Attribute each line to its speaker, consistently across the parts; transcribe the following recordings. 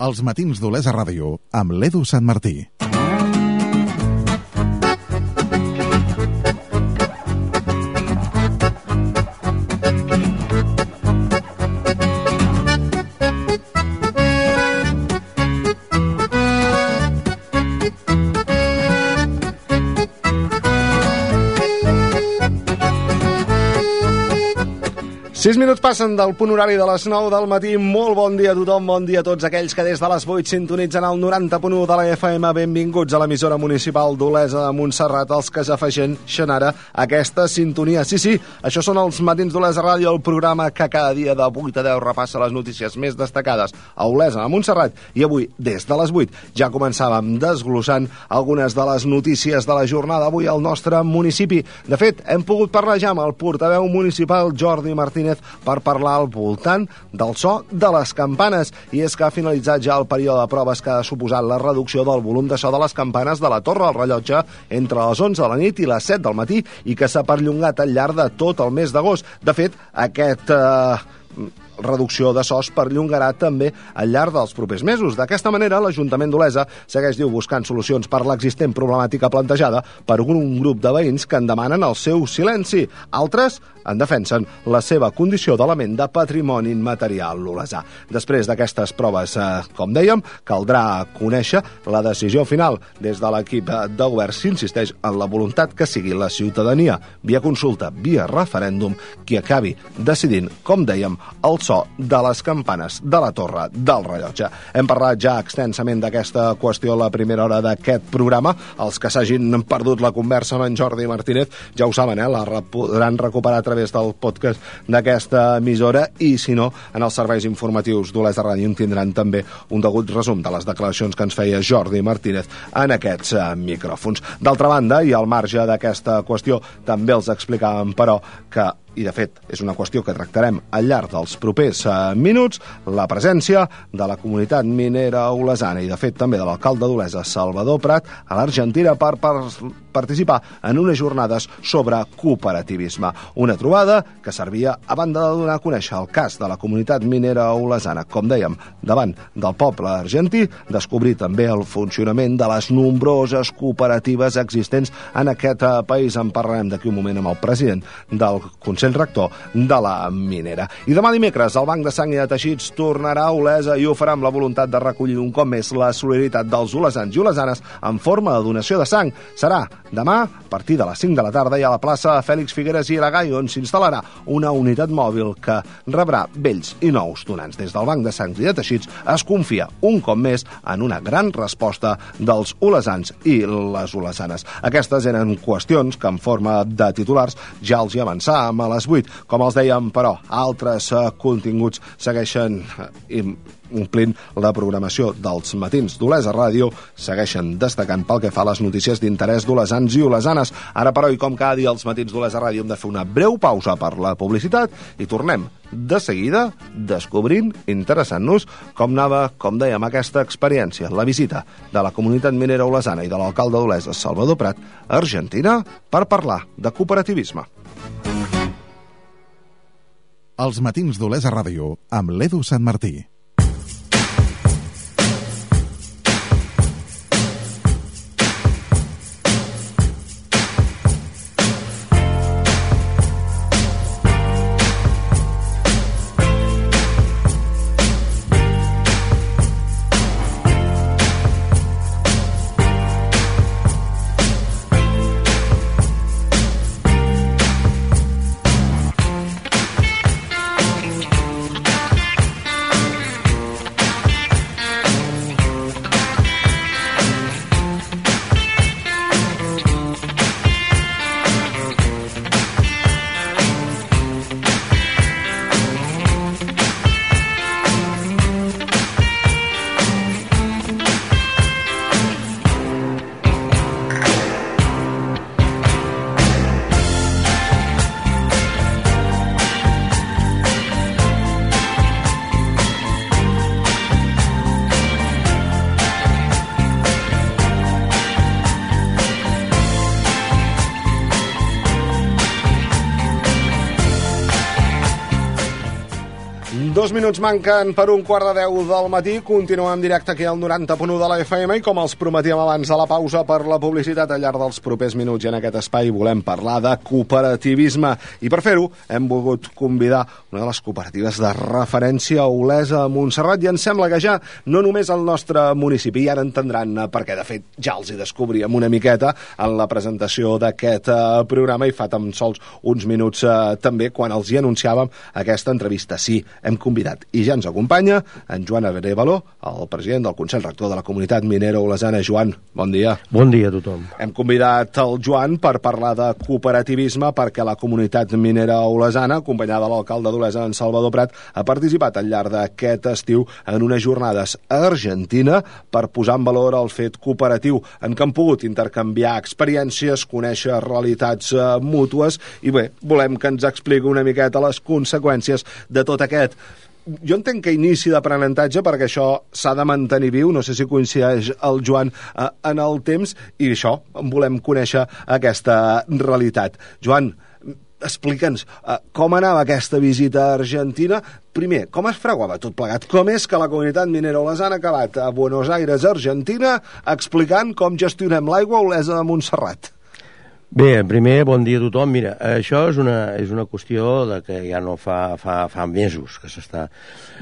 Speaker 1: Els matins d'Olesa Ràdio amb l'Edu Sant Martí.
Speaker 2: Sis minuts passen del punt horari de les 9 del matí. Molt bon dia a tothom, bon dia a tots aquells que des de les 8 sintonitzen el 90.1 de la FM. Benvinguts a l'emissora municipal d'Olesa de Montserrat, els que s'afegeixen ara aquesta sintonia. Sí, sí, això són els matins d'Olesa Ràdio, el programa que cada dia de 8 a 10 repassa les notícies més destacades a Olesa, a Montserrat. I avui, des de les 8, ja començàvem desglossant algunes de les notícies de la jornada avui al nostre municipi. De fet, hem pogut parlar ja amb el portaveu municipal Jordi Martínez per parlar al voltant del so de les campanes. I és que ha finalitzat ja el període de proves que ha suposat la reducció del volum de so de les campanes de la torre al rellotge entre les 11 de la nit i les 7 del matí i que s'ha perllongat al llarg de tot el mes d'agost. De fet, aquest... Eh, reducció de sos perllongarà també al llarg dels propers mesos. D'aquesta manera, l'Ajuntament d'Olesa segueix, diu, buscant solucions per l'existent problemàtica plantejada per un grup de veïns que en demanen el seu silenci. Altres en defensen la seva condició d'element de patrimoni immaterial l'olesà. Després d'aquestes proves, eh, com dèiem, caldrà conèixer la decisió final. Des de l'equip de govern s'insisteix en la voluntat que sigui la ciutadania, via consulta, via referèndum, qui acabi decidint, com dèiem, el so de les campanes de la torre del rellotge. Hem parlat ja extensament d'aquesta qüestió a la primera hora d'aquest programa. Els que s'hagin perdut la conversa amb en Jordi Martínez ja ho saben, eh? la podran recuperar a través del podcast d'aquesta emissora i, si no, en els serveis informatius d'Olesa Ràdio tindran també un degut resum de les declaracions que ens feia Jordi Martínez en aquests eh, micròfons. D'altra banda, i al marge d'aquesta qüestió, també els explicàvem, però, que i de fet és una qüestió que tractarem al llarg dels propers eh, minuts, la presència de la comunitat minera olesana i de fet també de l'alcalde d'Olesa, Salvador Prat, a l'Argentina per, per participar en unes jornades sobre cooperativisme. Una trobada que servia a banda de donar a conèixer el cas de la comunitat minera olesana, com dèiem, davant del poble argentí, descobrir també el funcionament de les nombroses cooperatives existents en aquest eh, país. En parlarem d'aquí un moment amb el president del Consell Rector de la Minera. I demà dimecres el Banc de Sang i de Teixits tornarà a Olesa i ho farà amb la voluntat de recollir un cop més la solidaritat dels olesans i olesanes en forma de donació de sang. Serà demà, a partir de les 5 de la tarda, i a la plaça Fèlix Figueres i Aragai, on s'instal·larà una unitat mòbil que rebrà vells i nous donants. Des del Banc de Sang i de Teixits es confia un cop més en una gran resposta dels olesans i les olesanes. Aquestes eren qüestions que en forma de titulars ja els hi avançàvem a les 8. Com els dèiem, però, altres eh, continguts segueixen eh, omplint la programació dels matins d'Olesa Ràdio, segueixen destacant pel que fa a les notícies d'interès d'olesans i olesanes. Ara, però, i com cada dia els matins d'Olesa Ràdio hem de fer una breu pausa per la publicitat i tornem de seguida descobrint, interessant-nos com anava, com dèiem, aquesta experiència, la visita de la comunitat minera olesana i de l'alcalde d'Olesa, Salvador Prat, a Argentina, per parlar de cooperativisme.
Speaker 1: Els matins d'Olesa Ràdio amb l'Edu Sant Martí.
Speaker 2: Dos minuts manquen per un quart de deu del matí. Continuem en directe aquí al 90.1 de la FM i com els prometíem abans de la pausa per la publicitat al llarg dels propers minuts i en aquest espai volem parlar de cooperativisme. I per fer-ho hem volgut convidar una de les cooperatives de referència a Olesa, a Montserrat, i ens sembla que ja no només al nostre municipi, i ara entendran per què, de fet, ja els hi descobríem una miqueta en la presentació d'aquest uh, programa i fa tan sols uns minuts uh, també quan els hi anunciàvem aquesta entrevista. Sí, hem convidat i ja ens acompanya en Joan Arevalo, el president del Consell Rector de la Comunitat Minera Olesana. Joan, bon dia.
Speaker 3: Bon dia a tothom.
Speaker 2: Hem convidat el Joan per parlar de cooperativisme perquè la Comunitat Minera Olesana, acompanyada de l'alcalde d'Olesa, en Salvador Prat, ha participat al llarg d'aquest estiu en unes jornades a Argentina per posar en valor el fet cooperatiu en què han pogut intercanviar experiències, conèixer realitats eh, mútues i bé, volem que ens expliqui una miqueta les conseqüències de tot aquest jo entenc que inici d'aprenentatge perquè això s'ha de mantenir viu, no sé si coincideix el Joan eh, en el temps, i això, volem conèixer aquesta realitat. Joan, explica'ns eh, com anava aquesta visita a Argentina. Primer, com es fraguava tot plegat? Com és que la comunitat minera olesana ha acabat a Buenos Aires, Argentina, explicant com gestionem l'aigua a Olesa de Montserrat?
Speaker 3: Bé, primer, bon dia a tothom. Mira, això és una, és una qüestió de que ja no fa, fa, fa mesos que s'està...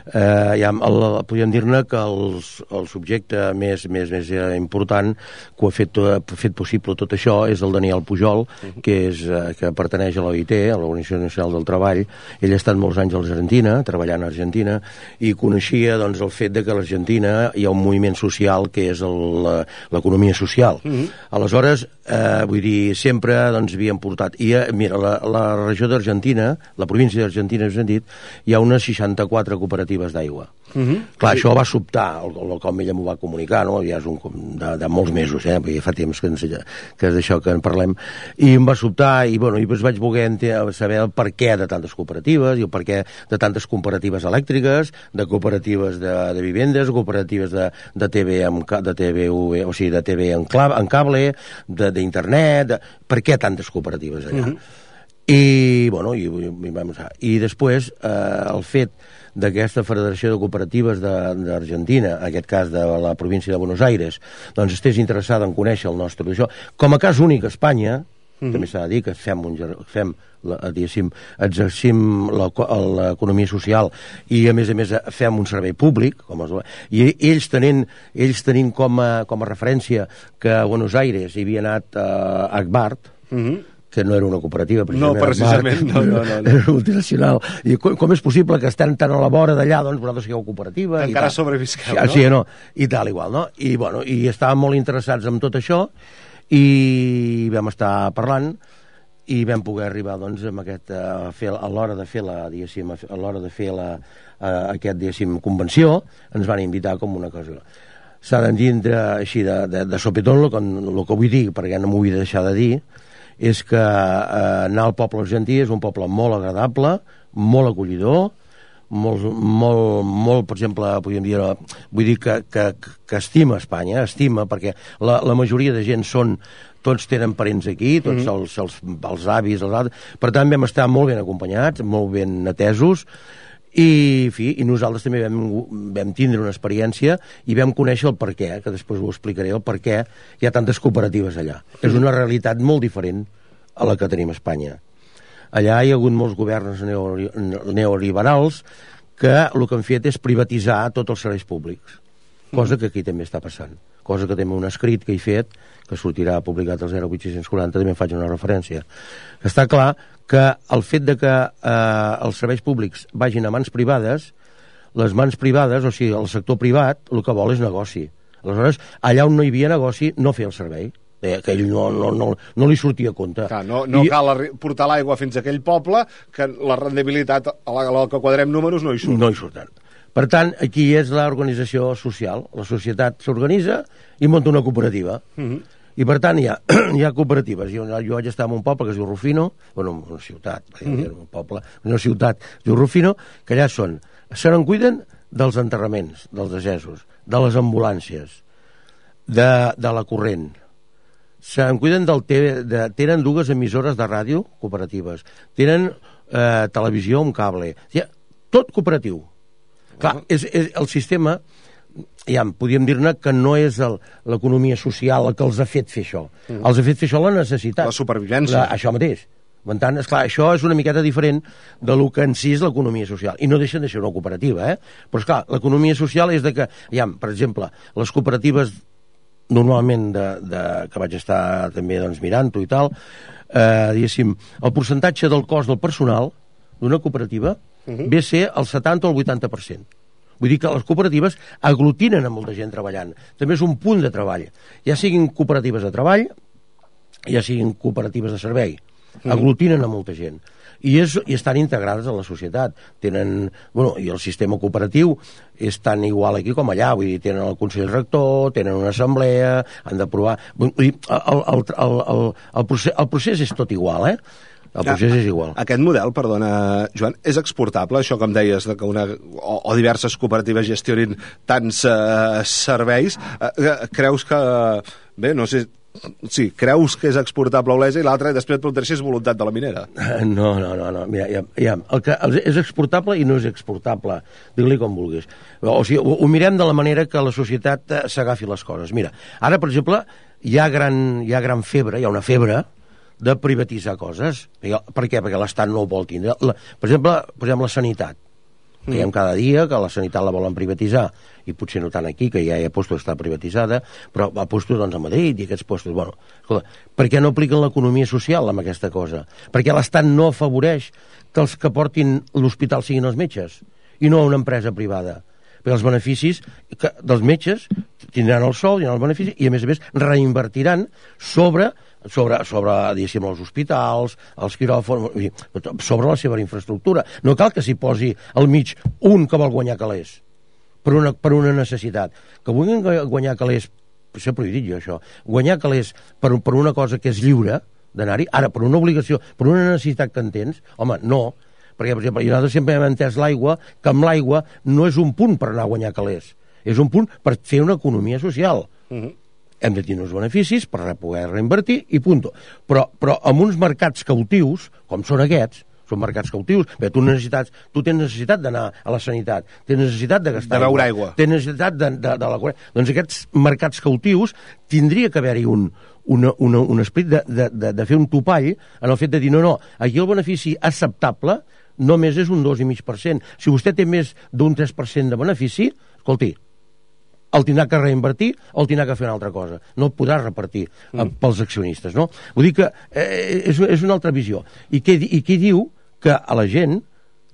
Speaker 3: Eh, ja, el, podríem dir-ne que els, el subjecte més, més, més important que ha fet, ha fet possible tot això és el Daniel Pujol, que, és, eh, que pertaneix a l'OIT, a l'Organització Nacional del Treball. Ell ha estat molts anys a l'Argentina, treballant a Argentina, i coneixia doncs, el fet de que a l'Argentina hi ha un moviment social que és l'economia social. Uh -huh. Aleshores, eh, vull dir, sempre sempre doncs, havien portat... I, eh, mira, la, la regió d'Argentina, la província d'Argentina, hem dit, hi ha unes 64 cooperatives d'aigua. Uh mhm. -huh. Clar, això va sobtar, el, el com ella m'ho va comunicar, no? ja és un, de, de molts mesos, eh? perquè fa temps que, ens, que és d'això que en parlem, i em va sobtar, i, bueno, i doncs vaig voler saber el per què de tantes cooperatives, i el per què de tantes cooperatives elèctriques, de cooperatives de, de vivendes, cooperatives de, de TV, amb, de TV, o sigui, de TV en, clav, en cable, d'internet, per què tantes cooperatives allà? Mhm. -huh. I, bueno, i, i, vamos a, i després eh, el fet d'aquesta Federació de Cooperatives d'Argentina, en aquest cas de la província de Buenos Aires, doncs estés interessada en conèixer el nostre això. Com a cas únic a Espanya, mm -hmm. també s'ha de dir que fem, un, fem la, diguéssim, exercim l'economia social i a més a més fem un servei públic com es, i ells tenint, ells tenint com, a, com a referència que a Buenos Aires hi havia anat uh, Akbart mm -hmm que no era una cooperativa,
Speaker 2: precisament. No, precisament, no, no, no, no.
Speaker 3: Era multinacional. I com, com és possible que estem tan a la vora d'allà, doncs vosaltres sigueu cooperativa...
Speaker 2: Encara sobrevisqueu,
Speaker 3: no? Sí, no? I tal, igual, no? I, bueno, i estàvem molt interessats en tot això i vam estar parlant i vam poder arribar doncs amb aquest a, fer, a l'hora de fer la diguéssim, a l'hora de fer la, a, aquest diguéssim convenció ens van invitar com una cosa. S'ha d'entendre així de, de, de sopetón el, el que vull dir perquè no m'ho vull deixar de dir és que eh, anar al poble argentí és un poble molt agradable, molt acollidor, molt, molt, molt per exemple, podríem dir, vull dir que, que, que estima Espanya, estima, perquè la, la majoria de gent són tots tenen parents aquí, tots mm -hmm. els, els, els avis, els altres, per tant vam estar molt ben acompanyats, molt ben atesos, i, fi, i nosaltres també vam, vam tindre una experiència i vam conèixer el per què, que després ho explicaré, el per què hi ha tantes cooperatives allà. Mm. És una realitat molt diferent a la que tenim a Espanya. Allà hi ha hagut molts governs neoliberals que el que han fet és privatitzar tots els serveis públics, cosa que aquí també està passant, cosa que també un escrit que he fet, que sortirà publicat al 0840, també faig una referència. Està clar que el fet de que eh, els serveis públics vagin a mans privades, les mans privades, o sigui, el sector privat, el que vol és negoci. Aleshores, allà on no hi havia negoci, no fer el servei. Eh, que ell no, no, no, no li sortia a compte.
Speaker 2: Clar, no, no I... cal portar l'aigua fins a aquell poble, que la rendibilitat a la, a la que quadrem números no hi surt.
Speaker 3: No hi surten. Per tant, aquí és l'organització social. La societat s'organitza i munta una cooperativa. Uh mhm. -huh i per tant hi ha, hi ha cooperatives. Jo, jo vaig estar en un poble que es diu Rufino, bueno, una ciutat, mm -hmm. un poble, una ciutat, es diu Rufino, que allà són, se n'en cuiden dels enterraments, dels desesos, de les ambulàncies, de, de la corrent, se'n cuiden del TV, de, tenen dues emissores de ràdio cooperatives, tenen eh, televisió amb cable, o sigui, tot cooperatiu, Clar, és, és el sistema ja, podríem dir-ne que no és l'economia social el que els ha fet fer això. Mm. Els ha fet fer això la necessitat.
Speaker 2: La supervivència.
Speaker 3: La, això mateix. Per tant, esclar, això és una miqueta diferent de lo que en si és l'economia social. I no deixen de ser una cooperativa, eh? Però, esclar, l'economia social és de que, ja, per exemple, les cooperatives normalment de, de, que vaig estar també doncs, mirant-ho i tal, eh, diguéssim, el percentatge del cost del personal d'una cooperativa uh -huh. ve a ser el 70 o el 80%. Vull dir que les cooperatives aglutinen a molta gent treballant. També és un punt de treball. Ja siguin cooperatives de treball, ja siguin cooperatives de servei. Aglutinen a molta gent. I, és, I estan integrades a la societat. Tenen, bueno, I el sistema cooperatiu és tan igual aquí com allà. Vull dir, tenen el Consell Rector, tenen una assemblea, han d'aprovar... Vull dir, el, el, el, el, el, procés, el procés és tot igual, eh? El procés és igual.
Speaker 2: Aquest model, perdona, Joan, és exportable, això com deies, de que una, o, o diverses cooperatives gestionin tants uh, serveis. Uh, creus que... Bé, no sé... Sí, creus que és exportable a Olesa i l'altre després et preguntaré si és voluntat de la minera.
Speaker 3: No, no, no, no. Mira, ja, ja, el que és exportable i no és exportable, digue-li com vulguis. O sigui, ho, ho mirem de la manera que la societat eh, s'agafi les coses. Mira, ara, per exemple, hi ha gran, hi ha gran febre, hi ha una febre de privatitzar coses. Per, què? Perquè l'Estat no ho vol tindre. La, per exemple, posem la sanitat. Veiem cada dia que la sanitat la volen privatitzar i potser no tant aquí, que ja hi ha postos que està privatitzada, però a postos doncs, a Madrid i aquests postos... Bueno, escolta, per què no apliquen l'economia social amb aquesta cosa? Perquè l'Estat no afavoreix que els que portin l'hospital siguin els metges i no una empresa privada? Perquè els beneficis que, dels metges tindran el sou, tindran el benefici i a més a més reinvertiran sobre sobre, sobre diguéssim, els hospitals, els quiròfons, sobre la seva infraestructura. No cal que s'hi posi al mig un que vol guanyar calés per una, per una necessitat. Que vulguin guanyar calés, s'ha prohibit jo això, guanyar calés per, per una cosa que és lliure d'anar-hi, ara per una obligació, per una necessitat que en tens, home, no, perquè, per exemple, nosaltres sempre hem entès l'aigua, que amb l'aigua no és un punt per anar a guanyar calés, és un punt per fer una economia social. Uh -huh. Hem de tenir uns beneficis per poder reinvertir i punt. Però, però amb uns mercats cautius, com són aquests, són mercats cautius. Bé, tu, necessitats, tu tens necessitat d'anar a la sanitat, tens necessitat de gastar
Speaker 2: De beure aigua.
Speaker 3: Tens necessitat de, de, de la... Doncs aquests mercats cautius tindria que haver-hi un, una, una, un esperit de, de, de, de fer un topall en el fet de dir, no, no, aquí el benefici acceptable només és un 2,5%. Si vostè té més d'un 3% de benefici, escolti, el tindrà que reinvertir o el tindrà que fer una altra cosa. No el podrà repartir mm. pels accionistes, no? Vull dir que eh, és, és una altra visió. I què, I qui diu que a la gent,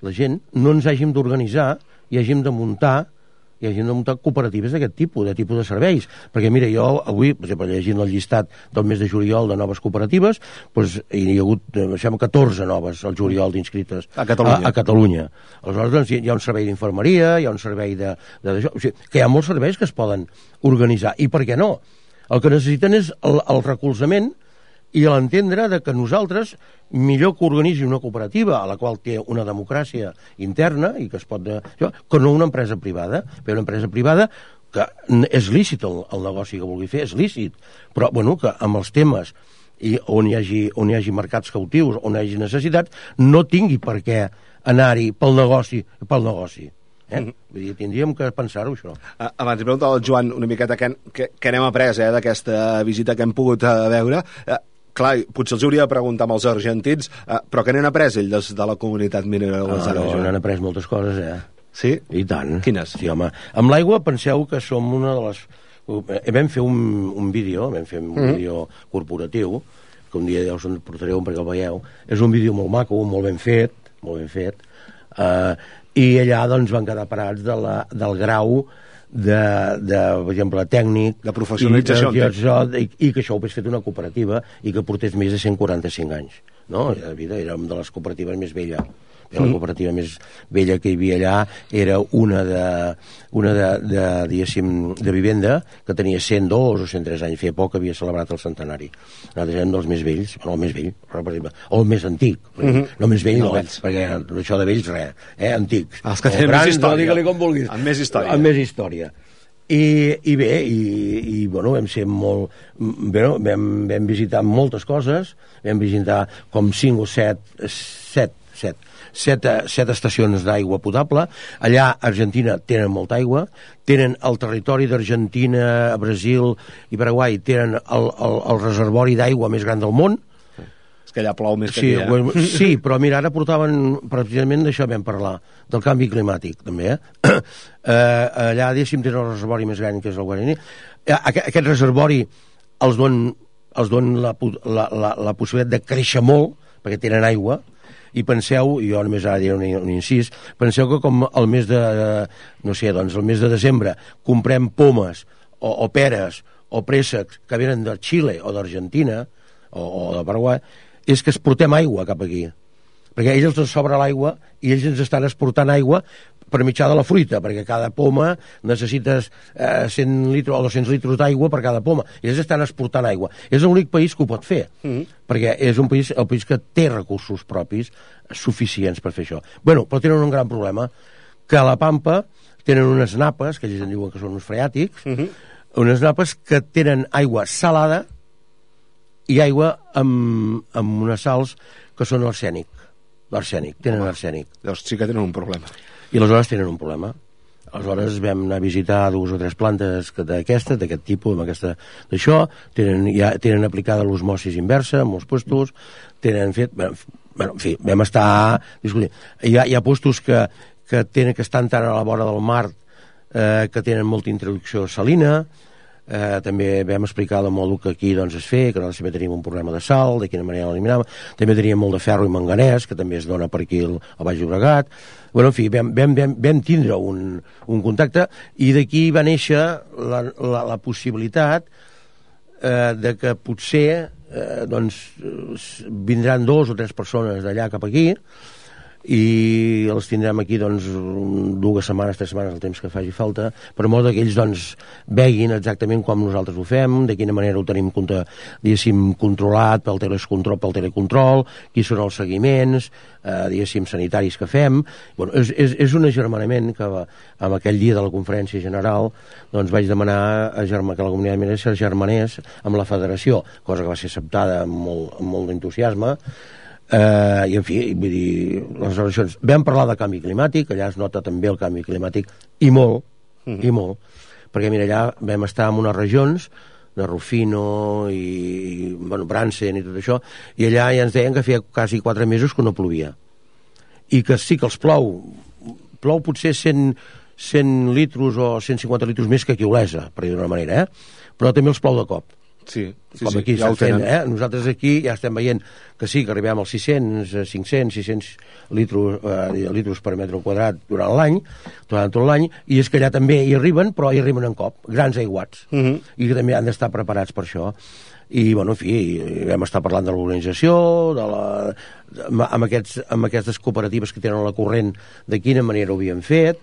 Speaker 3: la gent, no ens hàgim d'organitzar i hàgim de muntar i hagin de muntar cooperatives d'aquest tipus, de tipus de serveis. Perquè, mira, jo avui, per exemple, llegint el llistat del mes de juliol de noves cooperatives, doncs, hi ha hagut, em sembla, 14 noves al juliol d'inscrites
Speaker 2: A Catalunya.
Speaker 3: A, a Catalunya. Aleshores, doncs, hi ha un servei d'infermeria, hi ha un servei de, de, de, o sigui, que hi ha molts serveis que es poden organitzar. I per què no? El que necessiten és el, el recolzament i l'entendre de que nosaltres millor que organitzi una cooperativa a la qual té una democràcia interna i que es pot... Que no una empresa privada. Però una empresa privada que és lícit el, el negoci que vulgui fer, és lícit, però bueno, que amb els temes i on hi, hagi, on hi hagi mercats cautius, on hi hagi necessitats, no tingui per què anar-hi pel negoci, pel negoci. Eh? Mm -hmm. Vull dir, tindríem que pensar-ho, això.
Speaker 2: Uh, abans li preguntava al Joan una miqueta què, què, què n'hem après eh, d'aquesta visita que hem pogut uh, veure. Uh, clar, potser els hauria de preguntar amb els argentins, uh, però què n'han après ells des de la comunitat minera de
Speaker 3: No,
Speaker 2: les
Speaker 3: no, n'han après moltes coses, eh?
Speaker 2: Sí?
Speaker 3: I tant.
Speaker 2: Quines?
Speaker 3: Sí, home. Amb l'aigua penseu que som una de les... Eh, vam fer un, un vídeo, vam fer un mm -hmm. vídeo corporatiu, que un dia ja us en portaré un perquè el veieu. És un vídeo molt maco, molt ben fet, molt ben fet, eh, i allà doncs van quedar parats de la, del grau de, de, per exemple, tècnic...
Speaker 2: De professionalització,
Speaker 3: I, això, i, i que això ho hagués fet una cooperativa i que portés més de 145 anys. No? De vida, era una de les cooperatives més vella. Era la cooperativa més vella que hi havia allà era una de, una de, de, diguéssim, de vivenda que tenia 102 o 103 anys. Feia poc que havia celebrat el centenari. Nosaltres érem dels més vells, bueno, el més vell, però, per exemple, o el més antic. No més vell,
Speaker 2: No,
Speaker 3: no,
Speaker 2: vells.
Speaker 3: perquè això de vells, res, eh? antics.
Speaker 2: Els que
Speaker 3: O
Speaker 2: tenen més història.
Speaker 3: no, digue-li com vulguis.
Speaker 2: Amb més història.
Speaker 3: Amb més història. I, i bé, i, i bueno, vam ser molt... Bé, vam, vam visitar moltes coses, vam visitar com 5 o 7, 7 set, set, eh, set estacions d'aigua potable. Allà, a Argentina, tenen molta aigua. Tenen el territori d'Argentina, Brasil i Paraguai, tenen el, el, el reservori d'aigua més gran del món.
Speaker 2: És que allà plou més que
Speaker 3: Sí,
Speaker 2: aquí, eh?
Speaker 3: bueno, sí, però mira, ara portaven, precisament d'això vam parlar, del canvi climàtic, també, eh? eh allà, diguéssim, tenen el reservori més gran, que és el Guaraní. Eh, Aquest, aquest reservori els don, els don la, la, la, la possibilitat de créixer molt, perquè tenen aigua, i penseu, i jo només ara diré un, un incís, penseu que com el mes de, no sé, doncs el mes de desembre comprem pomes o, o peres o préssecs que venen de Xile o d'Argentina o, o de Paraguai, és que exportem aigua cap aquí perquè ells els sobra l'aigua i ells ens estan exportant aigua per mitjà de la fruita, perquè cada poma necessites eh, 100 litres o 200 litres d'aigua per cada poma. I ells estan exportant aigua. És l'únic país que ho pot fer, mm -hmm. perquè és un país, el país que té recursos propis suficients per fer això. Bueno, però tenen un gran problema, que a la Pampa tenen unes napes, que ells en diuen que són uns freàtics, mm -hmm. unes napes que tenen aigua salada i aigua amb, amb unes sals que són arsènic l'arsènic, tenen arsènic
Speaker 2: Llavors sí que tenen un problema.
Speaker 3: i aleshores tenen un problema aleshores vam anar a visitar dues o tres plantes que- d'aquestes, d'aquest tipus, amb aquesta d'això, tenen, ja, tenen aplicada l'osmosis inversa en molts puestos, tenen fet... Bueno, en fi, vam estar discutint. Hi ha, hi ha puestos que, que, tenen, que estan tant a la vora del mar eh, que tenen molta introducció salina, eh, també vam explicar el mòdul que aquí doncs, es fer, que nosaltres també tenim un problema de sal, de quina manera l'eliminàvem, també teníem molt de ferro i manganès, que també es dona per aquí al, Baix Llobregat, bueno, en fi, vam, vam, vam, vam tindre un, un contacte i d'aquí va néixer la, la, la possibilitat eh, de que potser eh, doncs, vindran dos o tres persones d'allà cap aquí i els tindrem aquí doncs, dues setmanes, tres setmanes, el temps que faci falta, per modo que ells doncs, veguin exactament com nosaltres ho fem, de quina manera ho tenim diguéssim, controlat pel telecontrol, pel telecontrol, qui són els seguiments, eh, diguéssim, sanitaris que fem. Bueno, és, és, és un agermanament que amb aquell dia de la conferència general doncs vaig demanar a germa, que la comunitat de germanés amb la federació, cosa que va ser acceptada amb molt, amb molt d'entusiasme, eh, i en fi, vull dir, les relacions... Vam parlar de canvi climàtic, allà es nota també el canvi climàtic, i molt, mm. i molt, perquè mira, allà vam estar en unes regions de Rufino i, bueno, Bransen i tot això, i allà ja ens deien que feia quasi quatre mesos que no plovia. I que sí que els plou, plou potser 100, 100 litros o 150 litros més que aquí a Olesa, per dir d'una manera, eh? però també els plou de cop
Speaker 2: Sí, sí,
Speaker 3: com
Speaker 2: sí,
Speaker 3: aquí
Speaker 2: ja ho
Speaker 3: estan fent,
Speaker 2: tenen.
Speaker 3: eh? Nosaltres aquí ja estem veient que sí, que arribem als 600, eh, 500, 600 litros, eh, litros per metre quadrat durant l'any, durant tot l'any, i és que allà també hi arriben, però hi arriben en cop, grans aiguats, uh
Speaker 2: Mhm.
Speaker 3: i que també han d'estar preparats per això. I, bueno, en fi, vam estar parlant de l'organització, de la, de, amb, amb, aquests, amb aquestes cooperatives que tenen la corrent, de quina manera ho havien fet,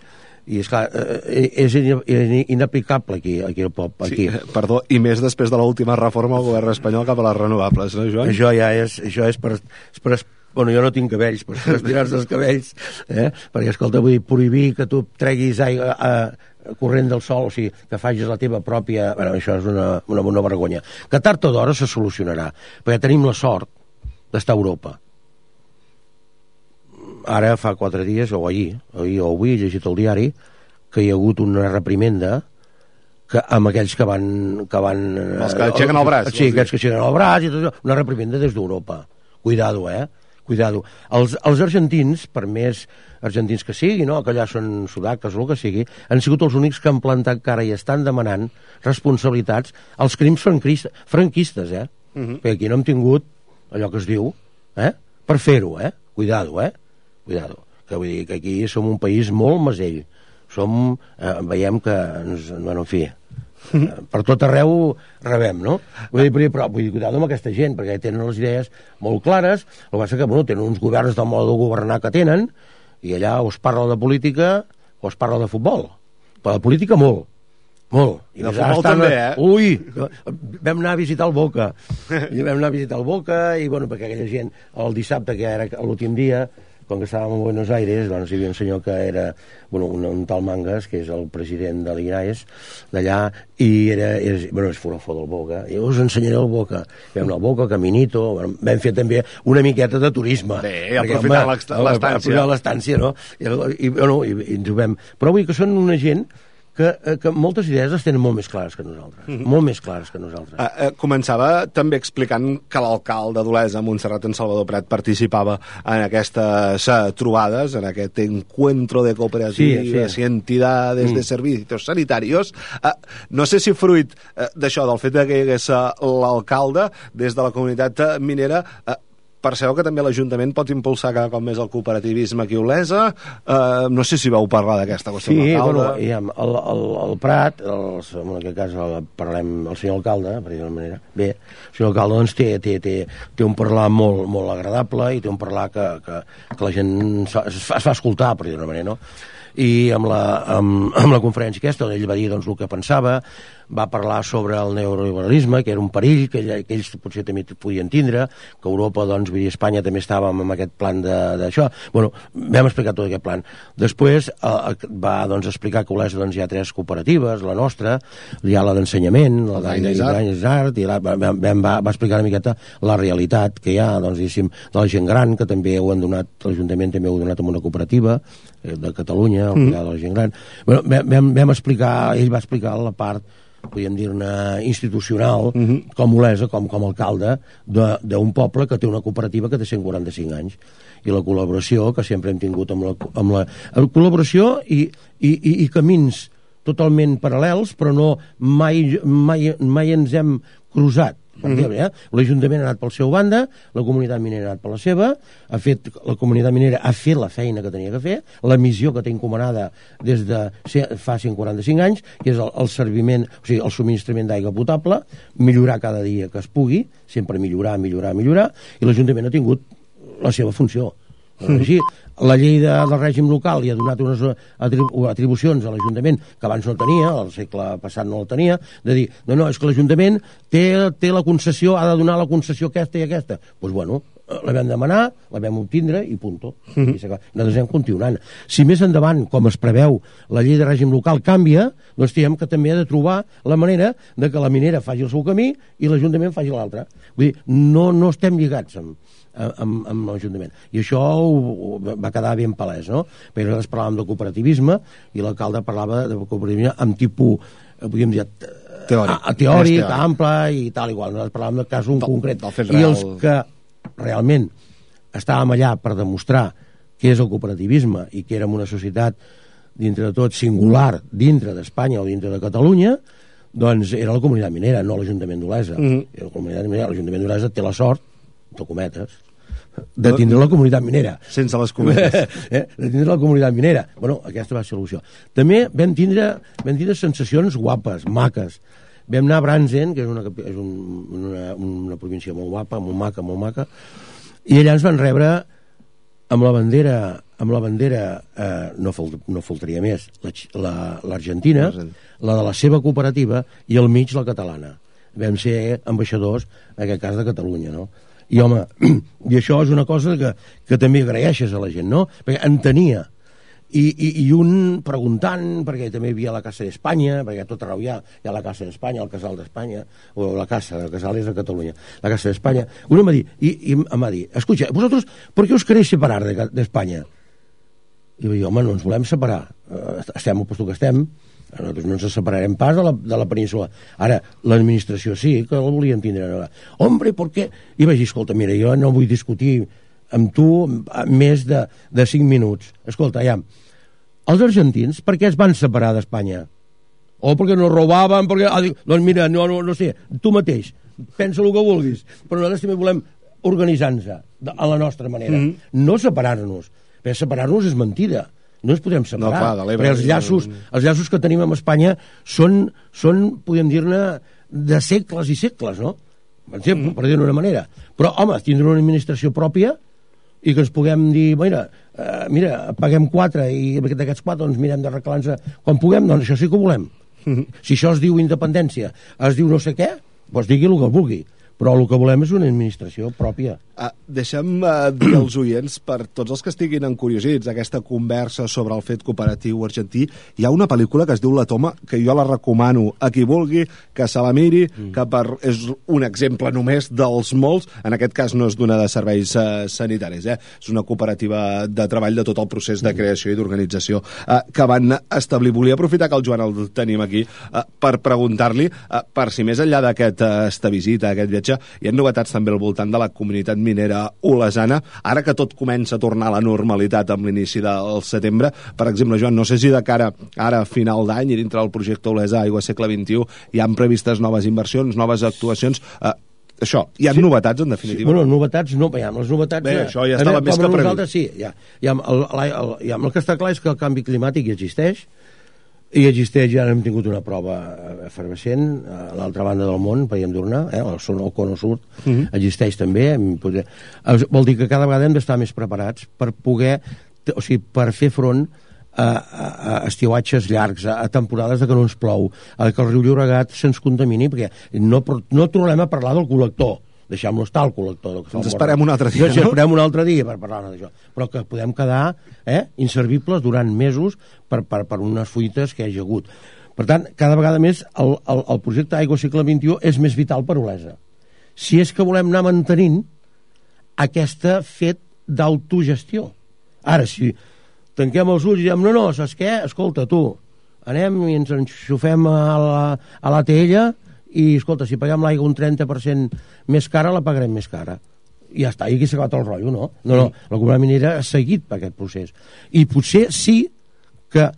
Speaker 3: i és clar, eh, és in- in- inaplicable aquí, aquí al pop, aquí.
Speaker 2: Sí, eh, perdó, i més després de l'última reforma del govern espanyol cap a les renovables, no, Joan?
Speaker 3: Això ja és, això és per, és per Bueno, jo no tinc cabells, però per estirar-se els cabells, eh? perquè, escolta, vull dir, prohibir que tu treguis aigua, a, corrent del sol, o sigui, que facis la teva pròpia... Bueno, això és una, una, una vergonya. Que tard o d'hora se solucionarà, perquè tenim la sort d'estar a Europa. Ara fa quatre dies, o ahir, ahir o avui, he llegit el diari, que hi ha hagut una reprimenda que amb aquells que van... Que van
Speaker 2: Els que aixequen el braç,
Speaker 3: Sí, aquests que aixequen el braç i tot això. Una reprimenda des d'Europa. Cuidado, eh? Cuidado. Els, els argentins, per més argentins que sigui, no? que allà són sudaques o el que sigui, han sigut els únics que han plantat cara i estan demanant responsabilitats als crims franquistes, franquistes eh? Uh
Speaker 2: Mhm.
Speaker 3: -huh. Perquè aquí no hem tingut allò que es diu, eh? Per fer-ho, eh? Cuidado, eh? Cuidado. Que vull dir que aquí som un país molt masell. Som, eh, veiem que ens, bueno, en fi, eh, per tot arreu rebem, no? Vull dir, però, vull dir, cuidado amb aquesta gent, perquè tenen les idees molt clares, el que passa que, bueno, tenen uns governs del modo de governar que tenen, i allà es parla de política o es parla de futbol. Però de política molt, molt.
Speaker 2: I de futbol
Speaker 3: estan-
Speaker 2: també, eh?
Speaker 3: Ui, vam anar a visitar el Boca. I vam anar a visitar el Boca i, bueno, perquè aquella gent, el dissabte, que era l'últim dia, quan que estàvem a Buenos Aires, doncs hi havia un senyor que era, bueno, un, un tal Mangas, que és el president de l'INAES, d'allà, i era, és, bueno, és forofó del Boca, i us ensenyaré el Boca. Vam anar al Boca, Caminito, vam fer també una miqueta de turisme.
Speaker 2: Bé, aprofitar l'estància.
Speaker 3: l'estància, no? I, i, bueno, i, i ens ho vam... Però vull que són una gent que, eh, que moltes idees les tenen molt més clares que nosaltres, mm -hmm. molt més clares que nosaltres.
Speaker 2: Uh, uh, començava també explicant que l'alcalde d'Olesa, Montserrat en Salvador Prat, participava en aquestes uh, trobades, en aquest encuentro de cooperatives sí, sí. i entidades mm. de servicios sanitarios. Uh, no sé si fruit uh, d'això, del fet que hi hagués uh, l'alcalde, des de la comunitat minera, uh, percebeu que també l'Ajuntament pot impulsar cada cop més el cooperativisme aquí a Olesa. Uh, no sé si vau parlar d'aquesta qüestió
Speaker 3: sí, bueno, ja, el, el, el Prat, el, en aquest cas el, parlem el senyor alcalde, per dir manera, bé, el senyor alcalde doncs, té, té, té, té un parlar molt, molt agradable i té un parlar que, que, que la gent es fa, es fa escoltar, per dir manera, no? i amb la, amb, amb la conferència aquesta, on ell va dir doncs, el que pensava, va parlar sobre el neoliberalisme, que era un perill, que, que ells potser també podien tindre, que Europa, doncs, vull dir, Espanya també estava amb aquest plan d'això. Bueno, vam explicar tot aquest plan. Després eh, va, doncs, explicar que a Olesa doncs, hi ha tres cooperatives, la nostra, hi ha la d'ensenyament, la d'Anyesart, i la, vam, vam, va, va explicar una miqueta la realitat que hi ha, doncs, diguéssim, de la gent gran, que també ho han donat, l'Ajuntament també ho ha donat amb una cooperativa eh, de Catalunya, el mm. de la gent gran. Bueno, vam, vam explicar, ell va explicar la part podríem dir-ne institucional, uh mhm. -huh. com Olesa, com, com alcalde d'un poble que té una cooperativa que té 145 anys i la col·laboració que sempre hem tingut amb la, amb la, la col·laboració i, i, i, i camins totalment paral·lels, però no mai, mai, mai ens hem cruzat Mm -hmm. eh? L'Ajuntament ha anat pel seu banda, la comunitat minera ha anat per la seva, ha fet, la comunitat minera ha fet la feina que tenia que fer, la missió que té encomanada des de fa 145 anys, que és el, el serviment, o sigui, el subministrament d'aigua potable, millorar cada dia que es pugui, sempre millorar, millorar, millorar, i l'Ajuntament ha tingut la seva funció. Així, la llei de, del règim local li ha donat unes atribucions a l'Ajuntament que abans no tenia, al segle passat no la tenia, de dir, no, no, és que l'Ajuntament té, té la concessió, ha de donar la concessió aquesta i aquesta. Doncs pues bueno, la vam demanar, la vam obtindre i punto. Mm -hmm. I nosaltres hem continuant. Si més endavant, com es preveu, la llei de règim local canvia, doncs diem que també ha de trobar la manera de que la minera faci el seu camí i l'Ajuntament faci l'altre. Vull dir, no, no estem lligats amb, amb, amb l'Ajuntament. I això ho, ho, va quedar ben palès, no? Perquè nosaltres parlàvem de cooperativisme i l'alcalde parlava de cooperativisme amb tipus, eh, podríem dir, teòric, a, a teòric, ample i tal, igual. Nosaltres parlàvem del cas un del, concret. Del I els que realment estàvem allà per demostrar què és el cooperativisme i que érem una societat dintre de tot singular dintre d'Espanya o dintre de Catalunya doncs era la comunitat minera, no l'Ajuntament d'Olesa. Mm -hmm. La comunitat minera, l'Ajuntament d'Olesa té la sort, de cometes, de tindre la comunitat minera.
Speaker 2: Sense les cometes.
Speaker 3: eh? De tindre la comunitat minera. Bueno, aquesta va ser l'opció. També vam tindre, vam tindre sensacions guapes, maques. Vam anar a Bransen, que és una, és un, una, una província molt guapa, molt maca, molt maca, i allà ens van rebre amb la bandera amb la bandera, eh, no, fal, no faltaria més, l'Argentina, la, la de la seva cooperativa, i al mig la catalana. Vam ser ambaixadors, en aquest cas de Catalunya, no? I, home, i això és una cosa que, que també agraeixes a la gent, no? Perquè entenia i, i, i un preguntant, perquè també hi havia la Casa d'Espanya, perquè tot arreu hi ha, hi ha la Casa d'Espanya, el Casal d'Espanya, o la Casa, el Casal és a Catalunya, la Casa d'Espanya. Un em va dir, i, i em va dir, escucha, vosaltres, ¿por qué os queréis separar d'Espanya? De, I vaig dir, home, no ens volem separar, eh, estem al lloc que estem, nosaltres no ens separarem pas de la, de la península. Ara, l'administració sí, que la volien tindre. Hombre, per què? I vaig dir, escolta, mira, jo no vull discutir amb tu més de, de 5 minuts. Escolta, ja, els argentins per què es van separar d'Espanya? O perquè no robaven, perquè... Ah, dic, doncs mira, no, no, no sé, tu mateix, pensa el que vulguis, però nosaltres també volem organitzar-nos a la nostra manera, mm -hmm. no separar-nos, perquè separar-nos és mentida, no ens podem separar, no, clar, perquè els llaços, els llaços que tenim amb Espanya són, són podem dir-ne, de segles i segles, no? Per exemple, mm -hmm. per dir-ho d'una manera. Però, home, tindre una administració pròpia i que ens puguem dir, mira, eh, mira paguem quatre i d'aquests quatre doncs mirem d'arreglar-nos quan puguem, doncs això sí que ho volem. Si això es diu independència, es diu no sé què, doncs digui el que vulgui. Però el que volem és una administració pròpia.
Speaker 2: Uh, deixem uh, dir als oients, per tots els que estiguin encuriosits, aquesta conversa sobre el fet cooperatiu argentí, hi ha una pel·lícula que es diu La Toma, que jo la recomano a qui vulgui, que se la miri, mm. que per, és un exemple només dels molts, en aquest cas no és d'una de serveis uh, sanitaris, eh? és una cooperativa de treball de tot el procés de creació i d'organització uh, que van establir. Volia aprofitar que el Joan el tenim aquí uh, per preguntar-li, uh, per si més enllà d'aquesta visita, aquest viatge, hi ha novetats també al voltant de la comunitat minera olesana, ara que tot comença a tornar a la normalitat amb l'inici del setembre. Per exemple, Joan, no sé si de cara ara a final d'any i dintre del projecte Olesa Aigua Segle XXI hi han previstes noves inversions, noves actuacions... Eh, això, hi ha sí. novetats, en definitiva?
Speaker 3: Bueno, novetats no, ja, les novetats...
Speaker 2: Bé, això ja estava més que previst.
Speaker 3: Sí, ja, ja, el, el, el, ja, el que està clar és que el canvi climàtic existeix, i existeix, ja hem tingut una prova efervescent a l'altra banda del món, podríem dir-ne, eh, el, el cono sud, uh mhm. -huh. existeix també. Poder... Vol dir que cada vegada hem d'estar més preparats per poder, o sigui, per fer front a, a, a estiuatges llargs, a, a temporades de que no ens plou, a que el riu Llobregat se'ns contamini, perquè no, no tornem a parlar del col·lector, deixem-lo estar al col·lector.
Speaker 2: Que Ens esperem un altre dia,
Speaker 3: no? no? esperem un altre dia per parlar d'això. Però que podem quedar eh, inservibles durant mesos per, per, per unes fuites que hi ha hagut. Per tant, cada vegada més el, el, el projecte Aigua Cicle 21 és més vital per Olesa. Si és que volem anar mantenint aquesta fet d'autogestió. Ara, si tanquem els ulls i diem, no, no, saps què? Escolta, tu, anem i ens enxufem a la, a la tella i, escolta, si paguem l'aigua un 30% més cara, la pagarem més cara. I ja està, i aquí s'ha acabat el rotllo, no? No, no, la comunitat minera ha seguit per aquest procés. I potser sí que